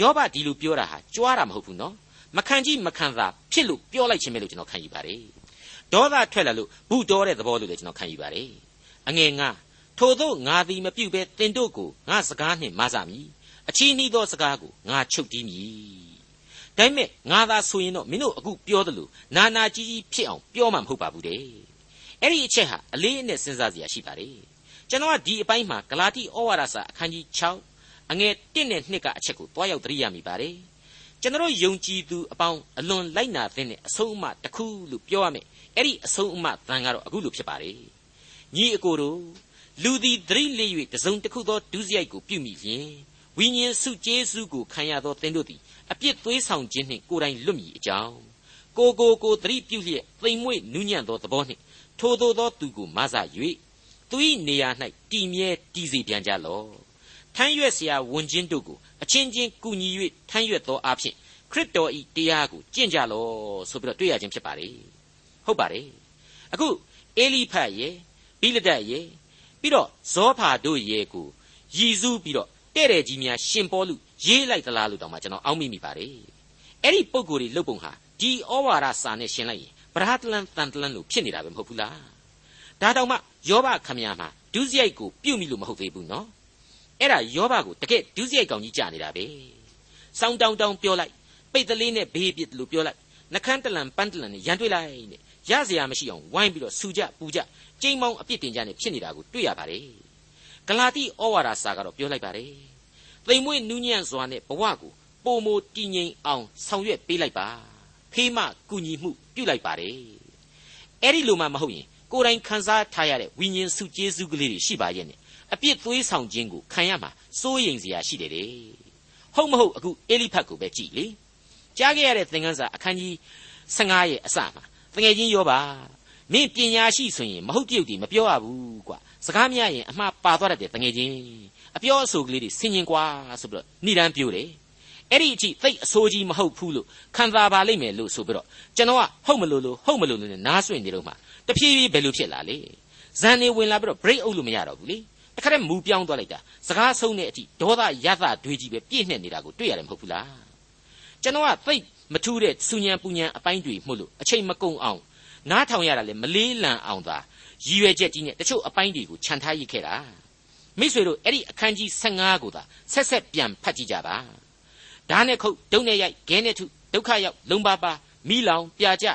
ယောဘဒီလိုပြောတာဟာကြွားတာမဟုတ်ဘူးနော် မခံကြည့်မခံသာဖြစ်လို့ပြောလိုက်ခြင်းပဲလို့ကျွန်တော်ခံယူပါတယ်ဒေါသထွက်လာလို့ဘူးတော်တဲ့သဘောလို့လည်းကျွန်တော်ခံယူပါတယ်အငယ်ငါထို့သောငါသည်မပြုတ်ပဲတင်တို့ကိုငါစကားနှင့်မဆမည်အချီးနှီးသောစကားကိုငါချုပ်တီးမည်ဒါပေမဲ့ငါသာဆိုရင်တော့မင်းတို့အခုပြောသလိုနာနာကြီးကြီးဖြစ်အောင်ပြောမှမဟုတ်ပါဘူးတဲ့အဲ့ဒီအချက်ဟာအလေးအနက်စဉ်းစားစရာရှိပါတယ်ကျွန်တော်ကဒီအပိုင်းမှာဂလာတိဩဝါဒစာအခန်းကြီး6အငယ်1နဲ့2ကအချက်ကိုတွားရောက်သတိရမိပါတယ် ကျွန်တော်ယုံကြည်သူအပေါင်းအလွန်လိုက်နာတဲ့အဆုံးအမတစ်ခုလို့ပြောရမယ်အဲ့ဒီအဆုံးအမတန်ကတော့အခုလိုဖြစ်ပါတယ်ညီအကိုတို့လူသည်သတိလေး၍တစုံတစ်ခုသောဒုစရိုက်ကိုပြုမိလျင်ဝိညာဉ်စုကျေးဇူးကိုခံရသောသင်တို့သည်အပြစ်သွေးဆောင်ခြင်းနှင့်ကိုယ်တိုင်လွတ်မိအကြောင်းကိုကိုကိုသတိပြုလျက်သိမ်မွေ့နူးညံ့သောသဘောနှင့်ထိုသို့သောသူကိုမဆ၍သူ၏နေရာ၌တည်မြဲတည်စေပြန်ကြလော့ ထမ်းရွက်เสียဝန်ချင်းတို့ကိုအချင်းချင်းကူညီ၍ထမ်းရွက်သောအဖြစ်ခရစ်တော်၏တရားကိုကျင့်ကြလော့ဆိုပြီးတော့တွေ့ရခြင်းဖြစ်ပါလေဟုတ်ပါတယ်အခုအေလိဖတ်ရဲ့ဘိလဒတ်ရဲ့ပြီးတော့ဇောဖာတို့ရဲ့ကိုရည်စူးပြီးတော့တဲ့တဲ့ကြီးများရှင်ပေါ်လူရေးလိုက်သလားလို့တောင်မှကျွန်တော်အောက်မိမိပါတယ်အဲ့ဒီပုံကိုယ်တွေလုတ်ပုံဟာဒီဩဝါဒစာနဲ့ရှင်းလိုက်ရင်ဗရာတလန်တန်တလန်လို့ဖြစ်နေတာပဲမဟုတ်ဘူးလားဒါတောင်မှယောဘခမရမှာဒုစရိုက်ကိုပြုတ်မိလို့မဟုတ်သေးဘူးနော် အဲ့ဒါယောဘကိုတကယ်ဒုစရိုက်ကောင်ကြီးကြာနေတာပဲစောင်းတောင်းတောင်းပြောလိုက်ပိတ်တလေးနဲ့ဘေးပစ်လို့ပြောလိုက်နှခမ်းတလန်ပန်းတလန်နဲ့ရန်တွေ့လိုက်နဲ့ရစရာမရှိအောင်ဝိုင်းပြီးတော့ဆူကြပူကြကျိန်းမောင်းအပြစ်တင်ကြနဲ့ဖြစ်နေတာကိုတွေ့ရပါတယ်ဂလာတိဩဝါဒစာကတော့ပြောလိုက်ပါတယ်သိမ်မွေ့နူးညံ့စွာနဲ့ဘဝကိုပုံမတည်ငြိမ်အောင်ဆောင်ရွက်ပေးလိုက်ပါဖေးမကူညီမှုပြုလိုက်ပါတယ်အဲ့ဒီလိုမှမဟုတ်ရင်ကိုယ်တိုင်ခံစားထားရတဲ့ဝိညာဉ်စုကျေးဇူးကလေးတွေရှိပါရဲ့နဲ့ အပြစ်သွေးဆောင်ခြင်းကိုခံရမှာစိုးရိမ်စရာရှိတယ်တဲ့ဟုတ်မဟုတ်အခုအေလိဖတ်ကိုပဲကြည့်လေကြားခဲ့ရတဲ့သင်ခန်းစာအခန်းကြီး15ရဲ့အစမှာတငယ်ချင်းရောပါမင်းပညာရှိဆိုရင်မဟုတ်ပြုတ်ဒီမပြောရဘူးကွာစကားများရင်အမှားပါသွားတတ်တယ်တငယ်ချင်းအပြောအဆိုကလေးတွေဆင်ញင်ကွာဆိုပြီးတော့ဏိဒန်းပြောတယ်အဲ့ဒီအထိသိအဆိုးကြီးမဟုတ်ဘူးလို့ခံစားပါလိမ့်မယ်လို့ဆိုပြီးတော့ကျွန်တော်ကဟုတ်မလို့လို့ဟုတ်မလို့လို့နားဆွင့်နေတော့မှတဖြည်းဖြည်းဘယ်လိုဖြစ်လာလေဇန်နေဝင်လာပြီးတော့ break အုပ်လို့မရတော့ဘူးလေ တခါတည်းမူပြောင်းသွားလိုက်တာစကားဆုံးတဲ့အထိဒေါသရသတွေးကြီးပဲပြည့်နှက်နေတာကိုတွေ့ရတယ်မဟုတ်ဘူးလားကျွန်တော်ကသိမထူးတဲ့စူညံပူညံအပိုင်းတွေမှုလို့အချိန်မကုန်အောင်နားထောင်ရတာလေမလေးလံအောင်သာရည်ရွယ်ချက်ကြီးနဲ့တချို့အပိုင်းတွေကိုခြံထားရစ်ခဲ့တာမိတ်ဆွေတို့အဲ့ဒီအခန်းကြီး15ကိုသာဆက်ဆက်ပြန်ဖတ်ကြည့်ကြပါဓာတ်နဲ့ခုတ်ဒုံနဲ့ရိုက်ခဲနဲ့ထုဒုက္ခရောက်လုံပါပါမိလောင်ပြာကျ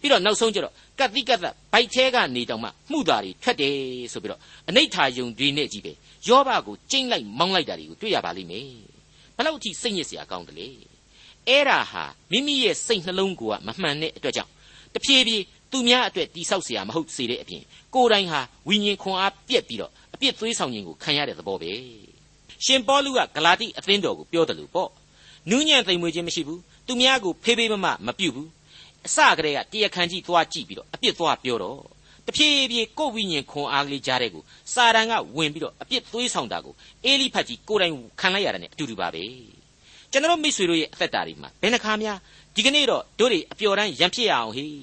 ပြီးတော့နောက်ဆုံးကျတော့ကတ်တိကတ်သက်ဘိုက်သေးကနေတောင်မှမှုတာတွေထွက်တယ်ဆိုပြီးတော့အနိဋ္ဌာယုံတွေနဲ့ကြီးပဲယောဘကိုကျိမ့်လိုက်မောင်းလိုက်တာတွေကိုတွေ့ရပါလိမ့်မယ်ဘလောက်အထိစိတ်ညစ်စရာကောင်းတယ်လေအဲ့ဒါဟာမိမိရဲ့စိတ်နှလုံးကိုကမမှန်တဲ့အတွက်ကြောင့်တဖြည်းဖြည်းသူများအတွက်တိဆောက်เสียမဟုတ်စေတဲ့အပြင်ကိုယ်တိုင်ဟာဝိညာဉ်ခွန်အားပြက်ပြီးတော့အပြစ်သွေးဆောင်ခြင်းကိုခံရတဲ့သဘောပဲရှင်ပေါလုကဂလာတိအသင်းတော်ကိုပြောတယ်လို့ပေါ့နူးညံ့သိမ်မွေ့ခြင်းမရှိဘူးသူများကိုဖေးဖေးမမမပြုတ်ဘူး အစကတည်းကတရားခံကြီးသွားကြည့်ပြီးတော့အပြစ်သွားပြောတော့တဖြည်းဖြည်းကိုယ်ဝိညာဉ်ခွန်အားကလေးကြားတဲ့ကိုစာတန်ကဝင်ပြီးတော့အပြစ်သွေးဆောင်တာကိုအေလိဖတ်ကြီးကိုယ်တိုင်ခံလိုက်ရတာ ਨੇ အတူတူပါပဲကျွန်တော်မိတ်ဆွေတို့ရဲ့အသက်တာတွေမှာဘယ်နှခါများဒီကနေ့တော့တို့တွေအပျော်တမ်းရံဖြစ်ရအောင်ဟေး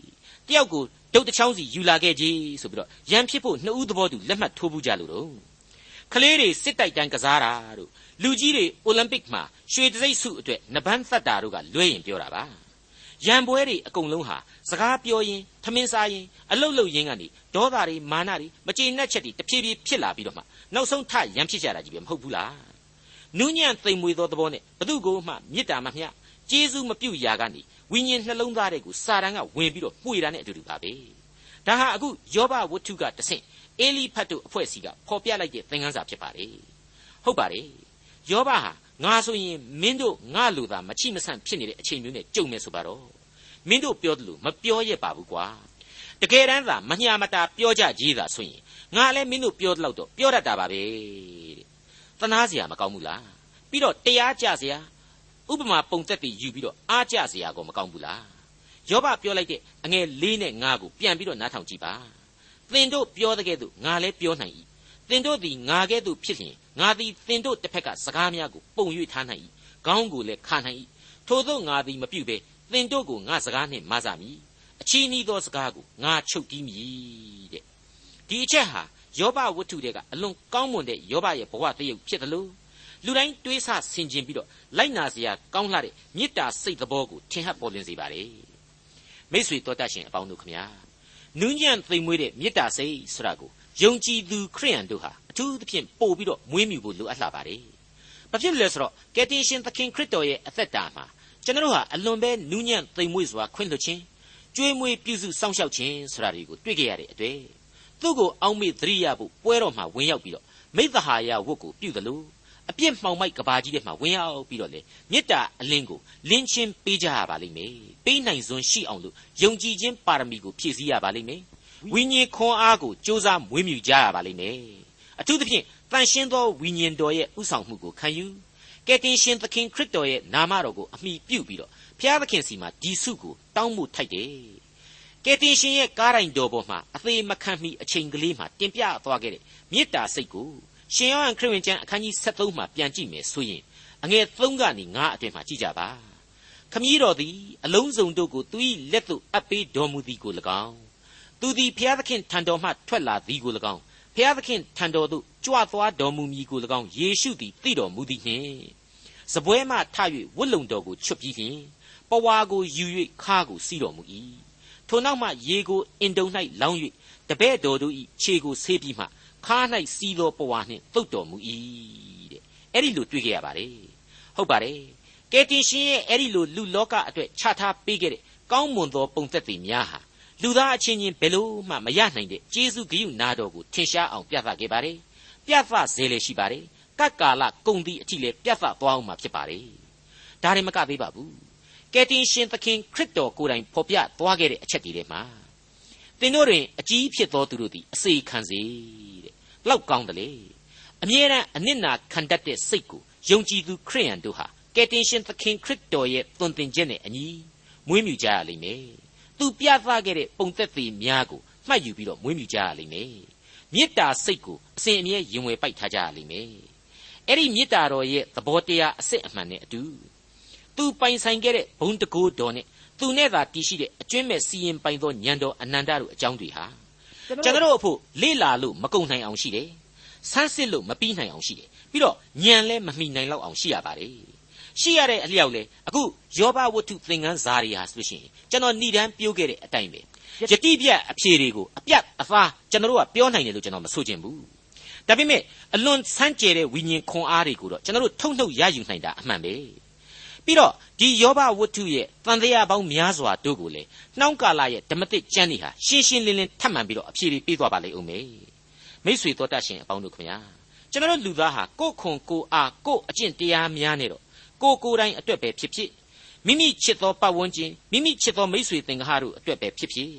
တယောက်ကိုဒုတ်တစ်ချောင်းစီယူလာခဲ့ကြီးဆိုပြီးတော့ရံဖြစ်ဖို့နှစ်ဦးသဘောတူလက်မှတ်ထိုးဘူးကြလို့တော့ကလေးတွေစစ်တိုက်တန်းကစားတာတို့လူကြီးတွေအိုလံပစ်မှာရွှေတံဆိပ်ဆုအတွက်နပန်းသက်တာတို့ကလွဲရင်ပြောတာပါ ရံပွဲတွေအကုန်လုံးဟာစကားပြောရင်ထမင်းစားရင်အလုတ်လုတ်ရင်းကနေဒေါသတွေမာနတွေမကျေနပ်ချက်တွေတဖြည်းဖြည်းဖြစ်လာပြီးတော့မှနောက်ဆုံးထရံဖြစ်ကြတာကြီးပဲမဟုတ်ဘူးလားနူးညံ့သိမ်မွေသောသဘောနဲ့ဘသူကိုမှမေတ္တာမမျှကျေးဇူးမပြုရာကနေဝိညာဉ်နှလုံးသားတွေကိုစာတန်ကဝင်ပြီးတော့မှုရတာနဲ့အတူတူပါပဲဒါဟာအခုယောဘဝတ္ထုကတဆင့်အေလိဖတ်တို့အဖွဲ့စီကဖော်ပြလိုက်တဲ့သင်ခန်းစာဖြစ်ပါတယ်ဟုတ်ပါတယ်ယောဘဟာ ငါဆိုရင်မင်းတို့ငါလူသာမချိမဆန့်ဖြစ်နေတဲ့အချိန်မျိုးနဲ့ကြုံမယ်ဆိုပါတော့မင်းတို့ပြောတယ်လို့မပြောရပါဘူးကွာတကယ်တမ်းသာမညာမတာပြောကြကြီးသာဆိုရင်ငါလည်းမင်းတို့ပြောတော့တော့ပြောတတ်တာပါပဲတဲ့သနာစရာမကောင်းဘူးလားပြီးတော့တရားကြစရာဥပမာပုံသက်တည်ယူပြီးတော့အားကြစရာကိုမကောင်းဘူးလားယောဘပြောလိုက်တဲ့အငယ်၄နဲ့၅ကိုပြန်ပြီးတော့နားထောင်ကြည့်ပါသင်တို့ပြောတဲ့ကဲ့သို့ငါလည်းပြောနိုင်၏သင်တို့သည်ငါကဲ့သို့ဖြစ်လျင် ငါသည်သင်တို့တစ်ဖက်ကစကားများကိုပုံ၍ထားနိုင်၏ခေါင်းကိုလည်းခါနိုင်၏ထို့သောငါသည်မပြုဘဲသင်တို့ကိုငါစကားနှင့်မဆမည်အချီးနှီးသောစကားကိုငါချုပ်တီးမည်တဲ့ဒီအချက်ဟာယောဘဝတ္ထုတွေကအလွန်ကောင်းမွန်တဲ့ယောဘရဲ့ဘဝတရုပ်ဖြစ်တယ်လို့လူတိုင်းတွေးဆဆင်ခြင်ပြီးတော့လိုက်နာစရာကောင်းလှတဲ့မေတ္တာစိတ်သဘောကိုထင်ဟပ်ပေါ်လွင်စေပါလေမိတ်ဆွေတော်တတ်ရှင်အပေါင်းတို့ခမညာနူးညံ့သိမ်မွေးတဲ့မေတ္တာစိတ်ဆိုတာကိုယုံကြည်သူခရိယန်တို့ဟာ အထူးသဖြင့်ပို့ပြီးတော့မွေးမြူဖို့လိုအပ်လာပါတယ်ဘာဖြစ်လဲဆိုတော့ကယ်တင်ရှင်သခင်ခရစ်တော်ရဲ့အသက်တာမှာကျွန်တော်ဟာအလွန်ပဲနူးညံ့သိမ်မွေ့စွာခွင့်လွှတ်ခြင်းကျွေးမွေးပြုစုစောင့်ရှောက်ခြင်းဆိုတာတွေကိုတွေ့ကြရတဲ့အတွေ့သူ့ကိုအောက်မေ့သတိရဖို့ပွဲတော်မှာဝင်ရောက်ပြီးတော့မိသဟာယဝတ်ကိုပြုတယ်လို့အပြစ်မှောင်မိုက်ကဘာကြီးတဲ့မှာဝင်ရောက်ပြီးတော့လေမေတ္တာအလင်းကိုလင်းချင်းပေးကြရပါလိမ့်မယ်ပေးနိုင်စွမ်းရှိအောင်လို့ယုံကြည်ခြင်းပါရမီကိုဖြည့်ဆည်းရပါလိမ့်မယ်ဝိညာဉ်ခွန်အားကိုစ조사မွေးမြူကြရပါလိမ့်မယ် အထူးသဖြင့်တန်ရှင်းသောဝိညာဉ်တော်ရဲ့ဥဆောင်မှုကိုခံယူကယ်တင်ရှင်သခင်ခရစ်တော်ရဲ့နာမတော်ကိုအမိပြုပြီးတော့ဖျားသခင်စီမှာဒီစုကိုတောင်းမှုထိုက်တယ်ကယ်တင်ရှင်ရဲ့ကားတိုင်တော်ပေါ်မှာအသေးမခံမီအချိန်ကလေးမှာတင်ပြသွားခဲ့တဲ့မေတ္တာစိတ်ကိုရှင်ယောဟန်ခရစ်ဝင်ကျမ်းအခန်းကြီး73မှာပြန်ကြည့်မယ်ဆိုရင်အငယ်3ကနေ9အတွင်မှာကြည့်ကြပါခမည်းတော်သည်အလုံးစုံတို့ကိုသူ၏လက်သို့အပ်ပေးတော်မူသည်ကို၎င်းသူသည်ဘုရားသခင်ထံတော်မှထွက်လာသည်ကို၎င်း ဘုရားသခင်ထံတော်သို့ကြွသွားတော်မူမည်ကို၎င်းယေရှုသည်သိတော်မူသည်နှင့်စပွဲမှထ၍ဝတ်လုံတော်ကိုချွတ်ပြီးလျှင်ပဝါကိုယူ၍ခါကိုစီးတော်မူ၏ထိုနောက်မှရေကိုအင်တုံ၌လောင်း၍တပဲ့တော်တို့၏ခြေကိုဆေးပြီးမှခါ၌စီးသောပဝါနှင့်သုတ်တော်မူ၏တဲ့အဲ့ဒီလိုတွေ့ကြရပါတယ်ဟုတ်ပါတယ်ကယ်တင်ရှင်ရဲ့အဲ့ဒီလိုလူလောကအတွက်ချထားပေးခဲ့တဲ့ကောင်းမွန်သောပုံသက်တွေများဟာ လူသားအချင်းချင်းဘယ်လို့မှမရနိုင်တဲ့ကျေးဇူးဂရုနာတော်ကိုထင်ရှားအောင်ပြသခဲ့ပါတယ်ပြသစေလေရှိပါတယ်ကတ်ကာလကုံသည့်အထိလည်းပြသသွားအောင်မှာဖြစ်ပါတယ်ဒါရင်မကသေးပါဘူးကယ်တင်ရှင်သခင်ခရစ်တော်ကိုယ်တိုင်ဖော်ပြသွားခဲ့တဲ့အချက်တွေထဲမှာသင်တို့တွင်အကြီးဖြစ်သောသူတို့သည်အစေခံစေတဲ့လောက်ကောင်းတယ်လေအမြဲတမ်းအနစ်နာခံတတ်တဲ့စိတ်ကိုယုံကြည်သူခရိယန်တို့ဟာကယ်တင်ရှင်သခင်ခရစ်တော်ရဲ့သွန်သင်ခြင်းနဲ့အညီမွေးမြူကြရလိမ့်မယ် သူပြသခဲ့တဲ့ပုံသက်သေများကိုမှတ်ယူပြီးတော့မွေးမြူကြရလိမ့်မယ်မေတ္တာစိတ်ကိုအစဉ်အမြဲရင်ဝင်ပိုက်ထားကြရလိမ့်မယ်အဲ့ဒီမေတ္တာတော်ရဲ့သဘောတရားအစစ်အမှန်နဲ့အတူသူပိုင်ဆိုင်ခဲ့တဲ့ဘုံတကိုးတော်နဲ့သူနဲ့သာတည်ရှိတဲ့အကျွင့်မဲ့စီရင်ပိုင်သောညံတော်အနန္တတို့အကြောင်းတွေဟာကျွန်တော်တို့အဖို့လေ့လာလို့မကုန်နိုင်အောင်ရှိတယ်ဆန်းစစ်လို့မပြီးနိုင်အောင်ရှိတယ်ပြီးတော့ညံလဲမမိနိုင်လောက်အောင်ရှိရပါတယ် ရှိရတဲ့အလျောက်လေအခုယောဘဝတ္ထုသင်္ကန်းဇာတွေဟာဆိုရှင်ကျွန်တော်ဏိဒန်းပြိုးခဲ့တဲ့အတိုင်းပဲယတိပြတ်အဖြေတွေကိုအပြတ်အသားကျွန်တော်တို့ကပြောနိုင်တယ်လို့ကျွန်တော်မဆိုချင်ဘူးဒါပေမဲ့အလွန်ဆန်းကျယ်တဲ့ဝိညာဉ်ခွန်အားတွေကိုတော့ကျွန်တော်တို့ထုတ်နှုတ်ရယူနိုင်တာအမှန်ပဲပြီးတော့ဒီယောဘဝတ္ထုရဲ့တန်တရားပေါင်းများစွာတို့ကိုလေနှောင်းကာလရဲ့ဓမ္မတိကျမ်းတွေဟာရှင်းရှင်းလင်းလင်းထပ်မံပြီးတော့အဖြေတွေပေးသွားပါလိမ့်ဦးမယ်မိษွေတော်တတ်ရှင်အပေါင်းတို့ခင်ဗျာကျွန်တော်လူသားဟာကိုယ်ခွန်ကိုအားကိုယ်အကျင့်တရားများနဲ့တော့ ကိုကိုယ်တိုင်အတွက်ပဲဖြစ်ဖြစ်မိမိချစ်သောပတ်ဝန်းကျင်မိမိချစ်သောမိษွေသင်္ကားတို့အတွက်ပဲဖြစ်ဖြစ်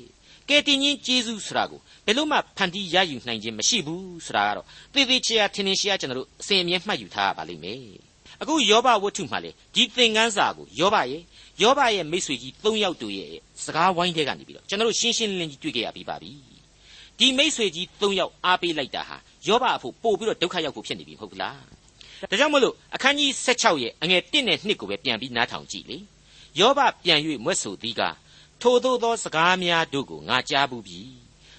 ကဲတင်ချင်းကျေးဇူးဆိုတာကိုဘယ်လို့မှဖန်တီးရယူနိုင်ခြင်းမရှိဘူးဆိုတာကတော့သေသေးချာထင်ထင်ရှားကျွန်တော်တို့အစဉ်အမြဲမှတ်ယူထားရပါလိမ့်မယ်အခုယောဘဝတ္ထုမှာလေဒီသင်ခန်းစာကိုယောဘရဲ့ယောဘရဲ့မိษွေကြီး၃ယောက်တို့ရဲ့စကားဝိုင်းတဲ့ကနေပြီးတော့ကျွန်တော်တို့ရှင်းရှင်းလင်းလင်းကြီးတွေ့ကြရပြီးပါပြီဒီမိษွေကြီး၃ယောက်အားပေးလိုက်တာဟာယောဘအဖို့ပို့ပြီးတော့ဒုက္ခရောက်ဖို့ဖြစ်နေပြီမဟုတ်လား ဒါကြောင့်မလို့အခန်းကြီး16ရဲ့အငယ်1နဲ့2ကိုပဲပြန်ပြီးနားထောင်ကြည့်လေယောဘပြန်၍မွတ်ဆိုသည်ကထိုသို့သောစကားများတို့ကိုငါကြားဘူးပြီ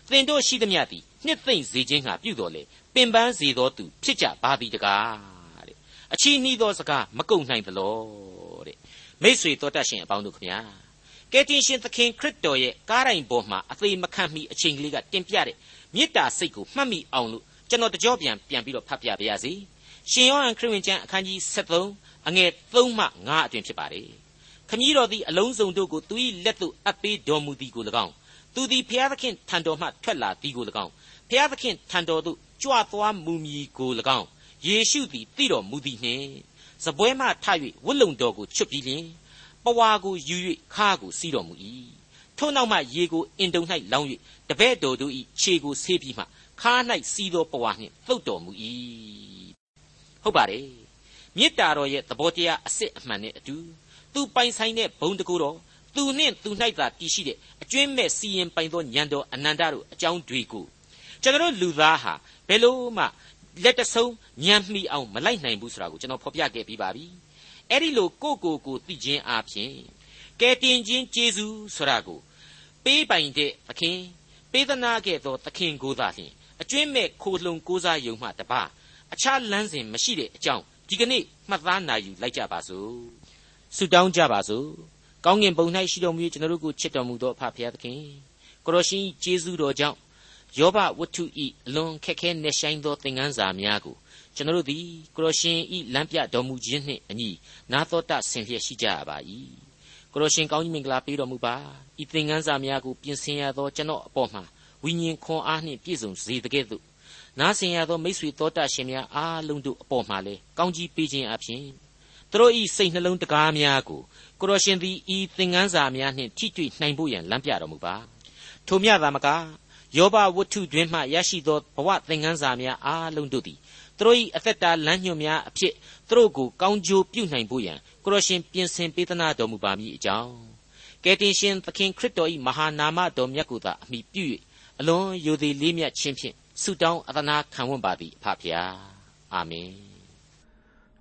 သင်တို့ရှိသမျှသည်နှစ်သိမ့်စေခြင်းငှာပြုတော်လေပင်ပန်းစေသောသူဖြစ်ကြပါသည်တကားတဲ့အချီးနှီးသောစကားမကုန်နိုင်သလောတဲ့မိษွေတော်တတ်ရှင်အပေါင်းတို့ခမညာကယ်တင်ရှင်သခင်ခရစ်တော်ရဲ့ကားတိုင်ပေါ်မှာအသေးမခံမီအချိန်ကလေးကတင်ပြတဲ့မေတ္တာစိတ်ကိုမှတ်မိအောင်လို့ကျွန်တော်တကြောပြန်ပြန်ပြီးတော့ဖတ်ပြပါရစေ ရှင်ယောဟန်ခရစ်ဝင်ကျမ်းအခန်းကြီး73အငယ်3မှ9အတွင်ဖြစ်ပါတယ်ခမည်းတော်သည်အလုံးစုံတို့ကိုသူ၏လက်သို့အပ်ပေးတော်မူသည်ကို၎င်းသူသည်ဖျားသခင်ထံတော်မှထွက်လာသည်ကို၎င်းဖျားသခင်ထံတော်သို့ကြွသွားမူမည်ကို၎င်းယေရှုသည်သိတော်မူသည်နှင့်စပွဲမှထ၍ဝတ်လုံတော်ကိုချွတ်ပြီးလျင်ပဝါကိုယူ၍ခါကိုစီးတော်မူ၏ထို့နောက်မှရေကိုအင်တုံ၌လောင်း၍တပည့်တော်တို့၏ခြေကိုဆေးပြီးမှခါ၌စီးသောပဝါနှင့်သုတ်တော်မူ၏ ဟုတ်ပါတယ်မေတ္တာတော်ရဲ့သဘောတရားအစစ်အမှန်နဲ့အတူသူပိုင်ဆိုင်တဲ့ဘုံတကူတော်သူနှင့်သူ၌သာတည်ရှိတဲ့အကျွင်းမဲ့စီရင်ပိုင်သောညံတော်အနန္တတို့အကြောင်းတွေကိုကျွန်တော်လူသားဟာဘယ်လို့မှလက်တဆုံးညံမိအောင်မလိုက်နိုင်ဘူးဆိုတာကိုကျွန်တော်ဖော်ပြခဲ့ပြီးပါပြီအဲ့ဒီလိုကိုကိုကိုသိခြင်းအပြင်ကဲတင်ခြင်းကျေးဇူးဆိုတာကိုပေးပိုင်တဲ့သခင်ပေးသနာခဲ့သောသခင်ကိုသာလျှင်အကျွင်းမဲ့ခိုလှုံကိုးစားယုံမှတပါ အခြားလမ်းစဉ်မရှိတဲ့အကြောင်းဒီကနေ့မှတ်သားနိုင်ယူလိုက်ကြပါစို့ဆုတောင်းကြပါစို့ကောင်းကင်ဘုံ၌ရှိတော်မူကျွန်တော်တို့ကိုချစ်တော်မူသောအဖဖခင်သခင်ကိုရရှိကျေးဇူးတော်ကြောင့်ယောဘဝတ္ထုဤအလွန်ခက်ခဲနေဆိုင်သောသင်ခန်းစာများကိုကျွန်တော်တို့သည်ကိုရရှင်ဤလမ်းပြတော်မူခြင်းနှင့်အညီနာတော်တဆင်လျက်ရှိကြရပါ၏ကိုရရှင်ကောင်းကြီးမင်္ဂလာပေးတော်မူပါဤသင်ခန်းစာများကိုပြင်ဆင်ရသောကျွန်တော်အပေါ်မှာဝိညာဉ်ခွန်အားနှင့်ပြည့်စုံစေတကဲ့သို့ နားဆင်ရသောမိတ်ဆွေတော်တတ်ရှင်များအားလုံးတို့အပေါ်မှာလည်းကောင်းကြီးပေးခြင်းအပြင်သူတို့ဤစိတ်နှလုံးတကားများကိုကိုရရှင်သည်ဤသင်ခန်းစာများနှင့်ထိတွေ့နိုင်ဖို့ရန်လမ်းပြတော်မူပါထိုမြသာမကယောဘဝတ္ထုတွင်မှရရှိသောဘဝသင်ခန်းစာများအားလုံးတို့သည်သူတို့၏အသက်တာလမ်းညွှန်များအဖြစ်သူတို့ကိုကောင်းကျိုးပြုနိုင်ဖို့ရန်ကိုရရှင်ပြင်ဆင်ပေးသနာတော်မူပါမည်အကြောင်းကယ်တင်ရှင်သခင်ခရစ်တော်၏မဟာနာမတော်မြတ်ကိုသာအမိပြု၍အလွန်ယိုသည်လေးမြတ်ခြင်းဖြင့် ဆုတောင်းအသနာခံဝန်ပါသည်အဖဖျားအာမင်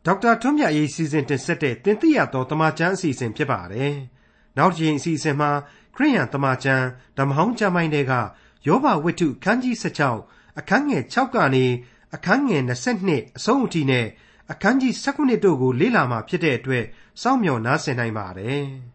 ဒေါက်တာထွန်းမြတ်ရေးစီစဉ်တင်ဆက်တဲ့တင်ပြရသောတမချန်းအစီအစဉ်ဖြစ်ပါတယ်နောက်တစ်ချိန်အစီအစဉ်မှာခရိယန်တမချန်းဓမ္မဟောင်းကျမ်းပိုင်းတွေကယောဘဝတ္ထုခန်းကြီး16အခန်းငယ်6ကနေအခန်းငယ်22အဆုံးအထိနဲ့အခန်းကြီး19တို့ကိုလေ့လာမှဖြစ်တဲ့အတွက်စောင့်မျှော်နားဆင်နိုင်ပါတယ်။